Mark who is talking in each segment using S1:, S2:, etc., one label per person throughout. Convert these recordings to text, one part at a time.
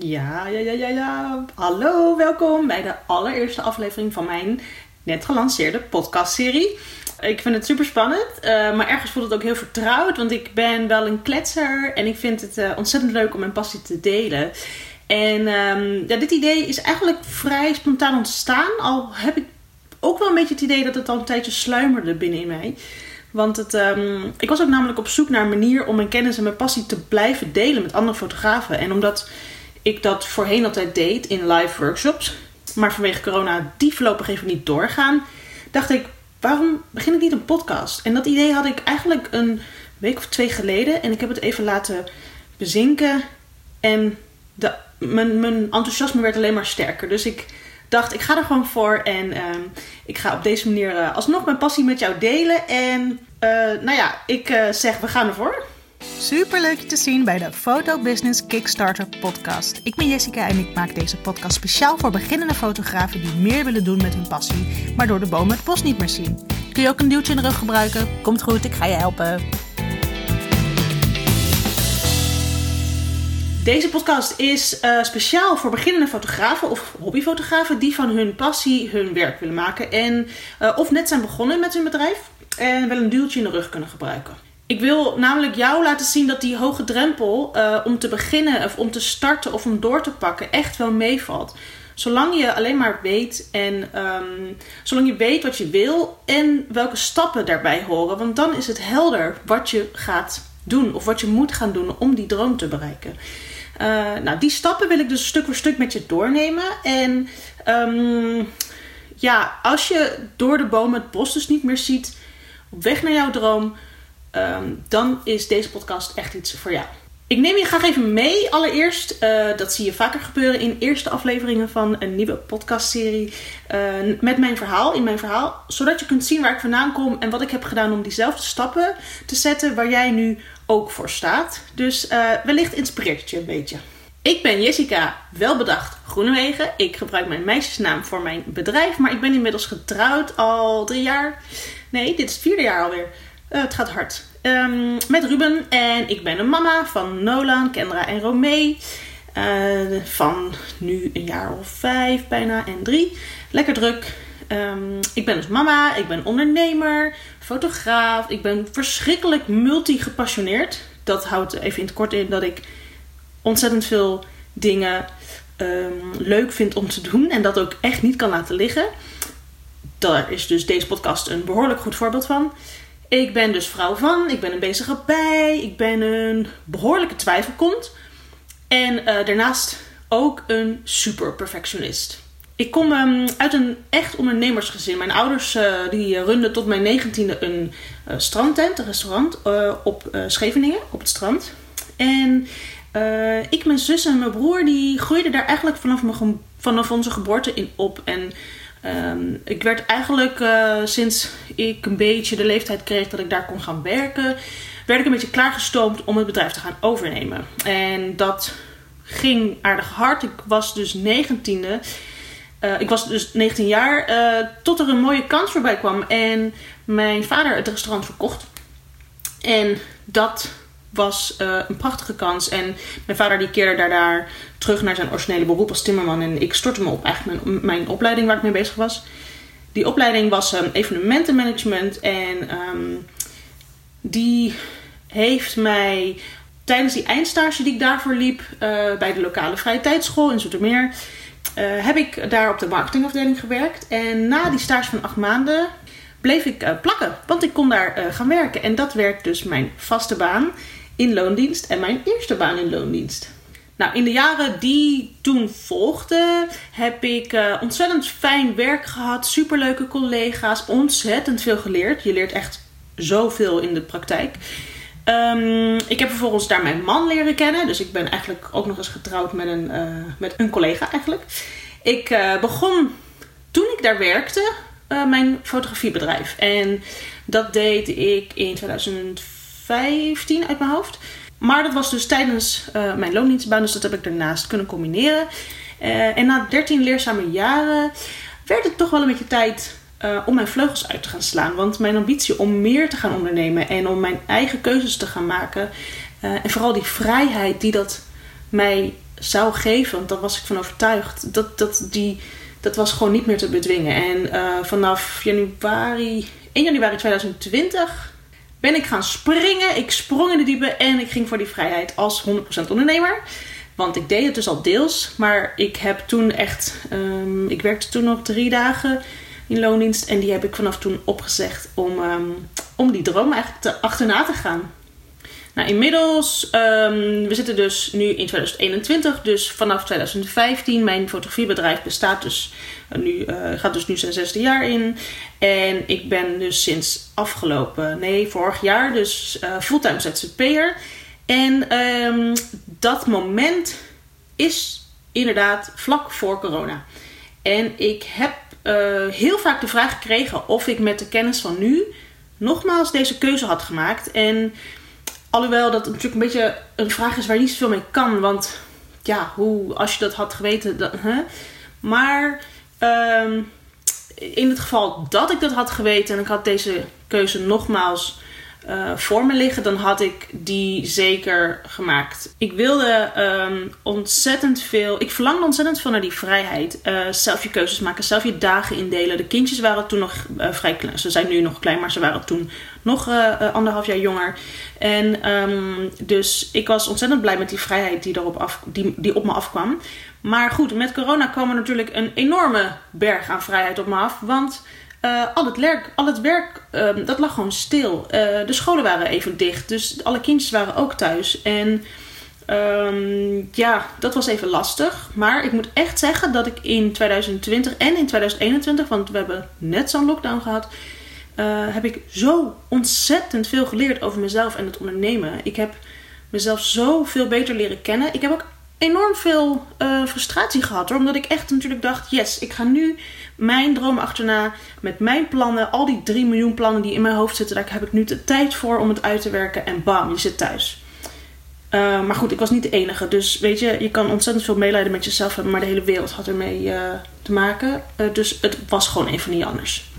S1: Ja, ja, ja, ja, ja. Hallo, welkom bij de allereerste aflevering van mijn net gelanceerde podcastserie. Ik vind het super spannend, uh, maar ergens voelt het ook heel vertrouwd, want ik ben wel een kletser en ik vind het uh, ontzettend leuk om mijn passie te delen. En um, ja, dit idee is eigenlijk vrij spontaan ontstaan, al heb ik ook wel een beetje het idee dat het al een tijdje sluimerde binnen in mij. Want het, um, ik was ook namelijk op zoek naar een manier om mijn kennis en mijn passie te blijven delen met andere fotografen. En omdat ik dat voorheen altijd deed in live workshops, maar vanwege corona die voorlopig even niet doorgaan, dacht ik, waarom begin ik niet een podcast? En dat idee had ik eigenlijk een week of twee geleden en ik heb het even laten bezinken. En de, mijn, mijn enthousiasme werd alleen maar sterker. Dus ik dacht, ik ga er gewoon voor en uh, ik ga op deze manier uh, alsnog mijn passie met jou delen. En uh, nou ja, ik uh, zeg, we gaan ervoor.
S2: Super leuk je te zien bij de Photo Business Kickstarter podcast. Ik ben Jessica en ik maak deze podcast speciaal voor beginnende fotografen die meer willen doen met hun passie, maar door de bomen het bos niet meer zien. Kun je ook een duwtje in de rug gebruiken? Komt goed, ik ga je helpen.
S1: Deze podcast is uh, speciaal voor beginnende fotografen of hobbyfotografen die van hun passie hun werk willen maken en uh, of net zijn begonnen met hun bedrijf en wel een duwtje in de rug kunnen gebruiken. Ik wil namelijk jou laten zien dat die hoge drempel uh, om te beginnen of om te starten of om door te pakken echt wel meevalt. Zolang je alleen maar weet en um, zolang je weet wat je wil en welke stappen daarbij horen, want dan is het helder wat je gaat doen of wat je moet gaan doen om die droom te bereiken. Uh, nou, die stappen wil ik dus stuk voor stuk met je doornemen. En um, ja, als je door de bomen het bos dus niet meer ziet, op weg naar jouw droom, um, dan is deze podcast echt iets voor jou. Ik neem je graag even mee. Allereerst, uh, dat zie je vaker gebeuren in eerste afleveringen van een nieuwe podcastserie. Uh, met mijn verhaal, in mijn verhaal. Zodat je kunt zien waar ik vandaan kom en wat ik heb gedaan om diezelfde stappen te zetten waar jij nu ook voor staat. Dus uh, wellicht inspireert het je een beetje. Ik ben Jessica Welbedacht Groenewegen. Ik gebruik mijn meisjesnaam voor mijn bedrijf, maar ik ben inmiddels getrouwd al drie jaar. Nee, dit is het vierde jaar alweer. Het gaat hard. Um, met Ruben en ik ben een mama van Nolan, Kendra en Romee. Uh, van nu een jaar of vijf bijna en drie. Lekker druk. Um, ik ben dus mama, ik ben ondernemer, fotograaf. Ik ben verschrikkelijk multi-gepassioneerd. Dat houdt even in het kort in dat ik ontzettend veel dingen um, leuk vind om te doen. En dat ook echt niet kan laten liggen. Daar is dus deze podcast een behoorlijk goed voorbeeld van. Ik ben dus vrouw van, ik ben een bezige bij, ik ben een behoorlijke twijfelkont. En uh, daarnaast ook een super perfectionist. Ik kom um, uit een echt ondernemersgezin. Mijn ouders uh, die runden tot mijn negentiende een strandtent, een restaurant op Scheveningen, op het strand. En ik, mijn zus en mijn broer die groeiden daar eigenlijk vanaf, mijn, vanaf onze geboorte in op. En um, ik werd eigenlijk sinds ik een beetje de leeftijd kreeg dat ik daar kon gaan werken, werd ik een beetje klaargestoomd om het bedrijf te gaan overnemen. En dat ging aardig hard. Ik was dus negentiende. Uh, ik was dus 19 jaar uh, tot er een mooie kans voorbij kwam. En mijn vader het restaurant verkocht. En dat was uh, een prachtige kans. En mijn vader die keerde daar, daar terug naar zijn originele beroep als timmerman. En ik stortte me op eigenlijk mijn, mijn opleiding waar ik mee bezig was. Die opleiding was um, evenementenmanagement. En um, die heeft mij tijdens die eindstage die ik daarvoor liep... bij de lokale vrije tijdschool in Zoetermeer... Uh, heb ik daar op de marketingafdeling gewerkt. En na die stage van acht maanden bleef ik plakken. Want ik kon daar gaan werken. En dat werd dus mijn vaste baan in loondienst. En mijn eerste baan in loondienst. Nou, in de jaren die toen volgden, heb ik ontzettend fijn werk gehad. Superleuke collega's. Ontzettend veel geleerd. Je leert echt zoveel in de praktijk. Um, ik heb vervolgens daar mijn man leren kennen. Dus ik ben eigenlijk ook nog eens getrouwd met een, uh, met een collega eigenlijk. Ik uh, begon toen ik daar werkte mijn fotografiebedrijf. En dat deed ik in 2015 uit mijn hoofd. Maar dat was dus tijdens mijn loondienstbaan. Dus dat heb ik daarnaast kunnen combineren. en na 13 leerzame jaren werd het toch wel een beetje tijd uh, om mijn vleugels uit te gaan slaan. Want mijn ambitie om meer te gaan ondernemen en om mijn eigen keuzes te gaan maken. Uh, en vooral die vrijheid die dat mij zou geven, want daar was ik van overtuigd, dat, dat, die, dat was gewoon niet meer te bedwingen. En uh, vanaf januari, 1 januari 2020 ben ik gaan springen. Ik sprong in de diepe en ik ging voor die vrijheid als 100% ondernemer. Want ik deed het dus al deels, maar ik heb toen echt, um, ik werkte toen nog drie dagen in loondienst en die heb ik vanaf toen opgezegd om, um, om die droom eigenlijk te, achterna te gaan. Nou, inmiddels, um, we zitten dus nu in 2021, dus vanaf 2015. Mijn fotografiebedrijf bestaat dus uh, nu, uh, gaat dus nu zijn zesde jaar in. En ik ben dus sinds afgelopen, nee, vorig jaar, dus uh, fulltime ZZP'er. En um, dat moment is inderdaad vlak voor corona. En ik heb heel vaak de vraag gekregen of ik met de kennis van nu nogmaals deze keuze had gemaakt. En Alhoewel dat natuurlijk een beetje een vraag is waar niet zoveel mee kan. Want ja, hoe, als je dat had geweten. Dat, hè? Maar um, in het geval dat ik dat had geweten en ik had deze keuze nogmaals uh, voor me liggen, dan had ik die zeker gemaakt. Ik wilde um, ontzettend veel. Ik verlangde ontzettend veel naar die vrijheid. Uh, zelf je keuzes maken, zelf je dagen indelen. De kindjes waren toen nog uh, vrij klein. Ze zijn nu nog klein, maar ze waren toen nog anderhalf jaar jonger. En um, dus ik was ontzettend blij met die vrijheid die, erop af, die, die op me afkwam. Maar goed, met corona kwam er natuurlijk een enorme berg aan vrijheid op me af. Want uh, al het werk, al het werk um, dat lag gewoon stil. Uh, de scholen waren even dicht, dus alle kindjes waren ook thuis. En um, ja, dat was even lastig. Maar ik moet echt zeggen dat ik in 2020 en in 2021, want we hebben net zo'n lockdown gehad, uh, heb ik zo ontzettend veel geleerd over mezelf en het ondernemen. Ik heb mezelf zo veel beter leren kennen. Ik heb ook enorm veel uh, frustratie gehad. Omdat ik echt natuurlijk dacht: yes, ik ga nu mijn droom achterna. Met mijn plannen. Al die 3 miljoen plannen die in mijn hoofd zitten. Daar heb ik nu de tijd voor om het uit te werken. En bam, je zit thuis. Uh, maar goed, ik was niet de enige. Dus weet je, je kan ontzettend veel meelijden met jezelf hebben. Maar de hele wereld had ermee uh, te maken. Dus het was gewoon even niet anders.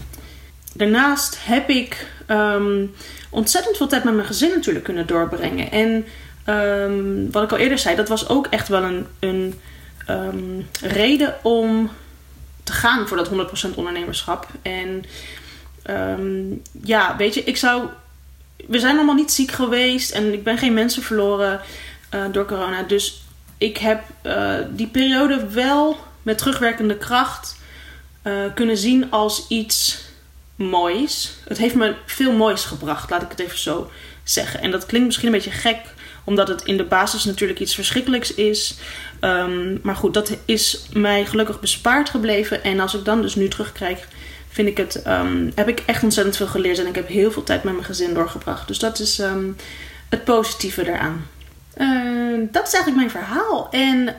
S1: Daarnaast heb ik um, ontzettend veel tijd met mijn gezin natuurlijk kunnen doorbrengen. En um, wat ik al eerder zei, dat was ook echt wel een, een um, reden om te gaan voor dat 100% ondernemerschap. En um, ja, weet je, ik zou. We zijn allemaal niet ziek geweest en ik ben geen mensen verloren uh, door corona. Dus ik heb uh, die periode wel met terugwerkende kracht uh, kunnen zien als iets moois. Het heeft me veel moois gebracht, laat ik het even zo zeggen. En dat klinkt misschien een beetje gek omdat het in de basis natuurlijk iets verschrikkelijks is. Um, maar goed, dat is mij gelukkig bespaard gebleven. En als ik dan dus nu terugkijk, vind ik het, um, heb ik echt ontzettend veel geleerd. En ik heb heel veel tijd met mijn gezin doorgebracht. Dus dat is um, het positieve. Uh, dat is eigenlijk mijn verhaal. En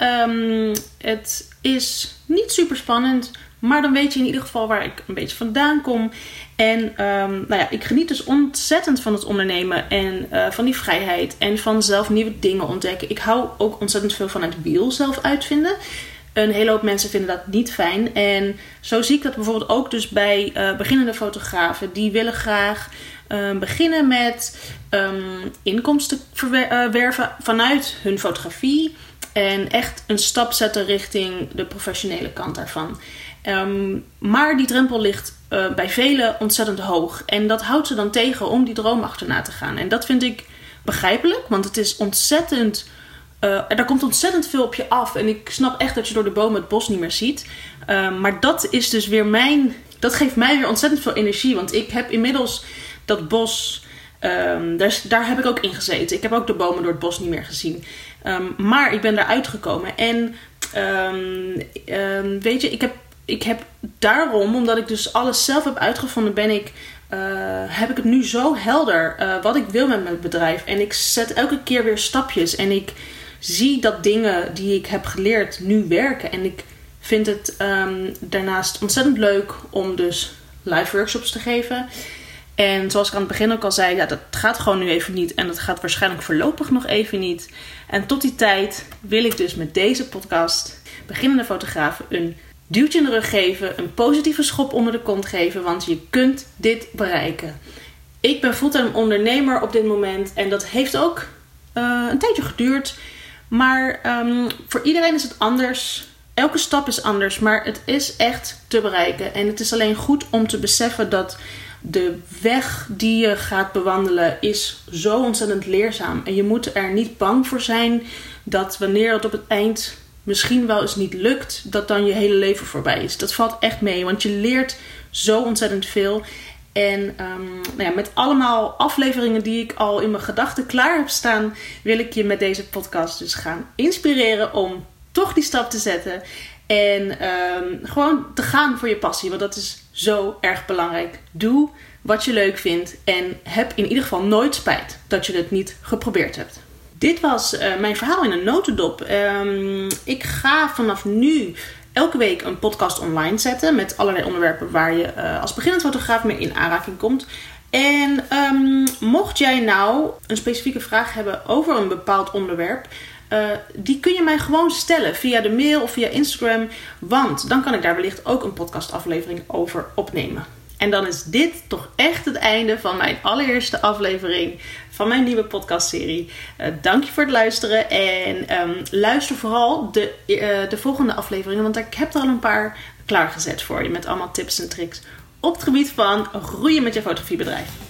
S1: het is niet super spannend. Maar dan weet je in ieder geval waar ik een beetje vandaan kom. En um, nou ja, ik geniet dus ontzettend van het ondernemen en uh, van die vrijheid en van zelf nieuwe dingen ontdekken. Ik hou ook ontzettend veel van het wiel zelf uitvinden. Een hele hoop mensen vinden dat niet fijn. En zo zie ik dat bijvoorbeeld ook dus bij uh, beginnende fotografen. Die willen graag uh, beginnen met um, inkomsten verwerven vanuit hun fotografie. En echt een stap zetten richting de professionele kant daarvan. Um, maar die drempel ligt uh, bij velen ontzettend hoog. En dat houdt ze dan tegen om die droom achterna te gaan. En dat vind ik begrijpelijk, want het is ontzettend. Uh, er komt ontzettend veel op je af. En ik snap echt dat je door de bomen het bos niet meer ziet. Uh, maar dat is dus weer mijn. Dat geeft mij weer ontzettend veel energie. Want ik heb inmiddels dat bos. Um, daar, daar, heb ik ook in gezeten. Ik heb ook de bomen door het bos niet meer gezien. Maar ik ben eruit gekomen. En weet je, ik heb ik heb daarom, omdat ik dus alles zelf heb uitgevonden, ben ik, uh, heb ik het nu zo helder uh, wat ik wil met mijn bedrijf. En ik zet elke keer weer stapjes. En ik zie dat dingen die ik heb geleerd nu werken. En ik vind het um, daarnaast ontzettend leuk om dus live workshops te geven. En zoals ik aan het begin ook al zei, ja, dat gaat gewoon nu even niet. En dat gaat waarschijnlijk voorlopig nog even niet. En tot die tijd wil ik dus met deze podcast beginnende fotografen een duwtje in de rug geven, een positieve schop onder de kont geven, want je kunt dit bereiken. Ik ben fulltime ondernemer op dit moment en dat heeft ook uh, een tijdje geduurd. Maar ehm, voor iedereen is het anders. Elke stap is anders, maar het is echt te bereiken. En het is alleen goed om te beseffen dat de weg die je gaat bewandelen is zo ontzettend leerzaam. En je moet er niet bang voor zijn dat wanneer het op het eind misschien wel eens niet lukt, dat dan je hele leven voorbij is. Dat valt echt mee, want je leert zo ontzettend veel. En um, nou ja, met allemaal afleveringen die ik al in mijn gedachten klaar heb staan, wil ik je met deze podcast dus gaan inspireren om toch die stap te zetten. En um, gewoon te gaan voor je passie, want dat is zo erg belangrijk. Doe wat je leuk vindt en heb in ieder geval nooit spijt dat je het niet geprobeerd hebt. Dit was uh, mijn verhaal in een notendop. Um, ik ga vanaf nu elke week een podcast online zetten met allerlei onderwerpen waar je uh, als beginnend fotograaf mee in aanraking komt. En um, mocht jij nou een specifieke vraag hebben over een bepaald onderwerp, uh, die kun je mij gewoon stellen via de mail of via Instagram, want dan kan ik daar wellicht ook een podcastaflevering over opnemen. En dan is dit toch echt het einde van mijn allereerste aflevering van mijn nieuwe podcastserie. Uh, dank je voor het luisteren. En um, luister vooral de, uh, de volgende afleveringen, want ik heb er al een paar klaargezet voor je. Met allemaal tips en tricks op het gebied van groeien met je fotografiebedrijf.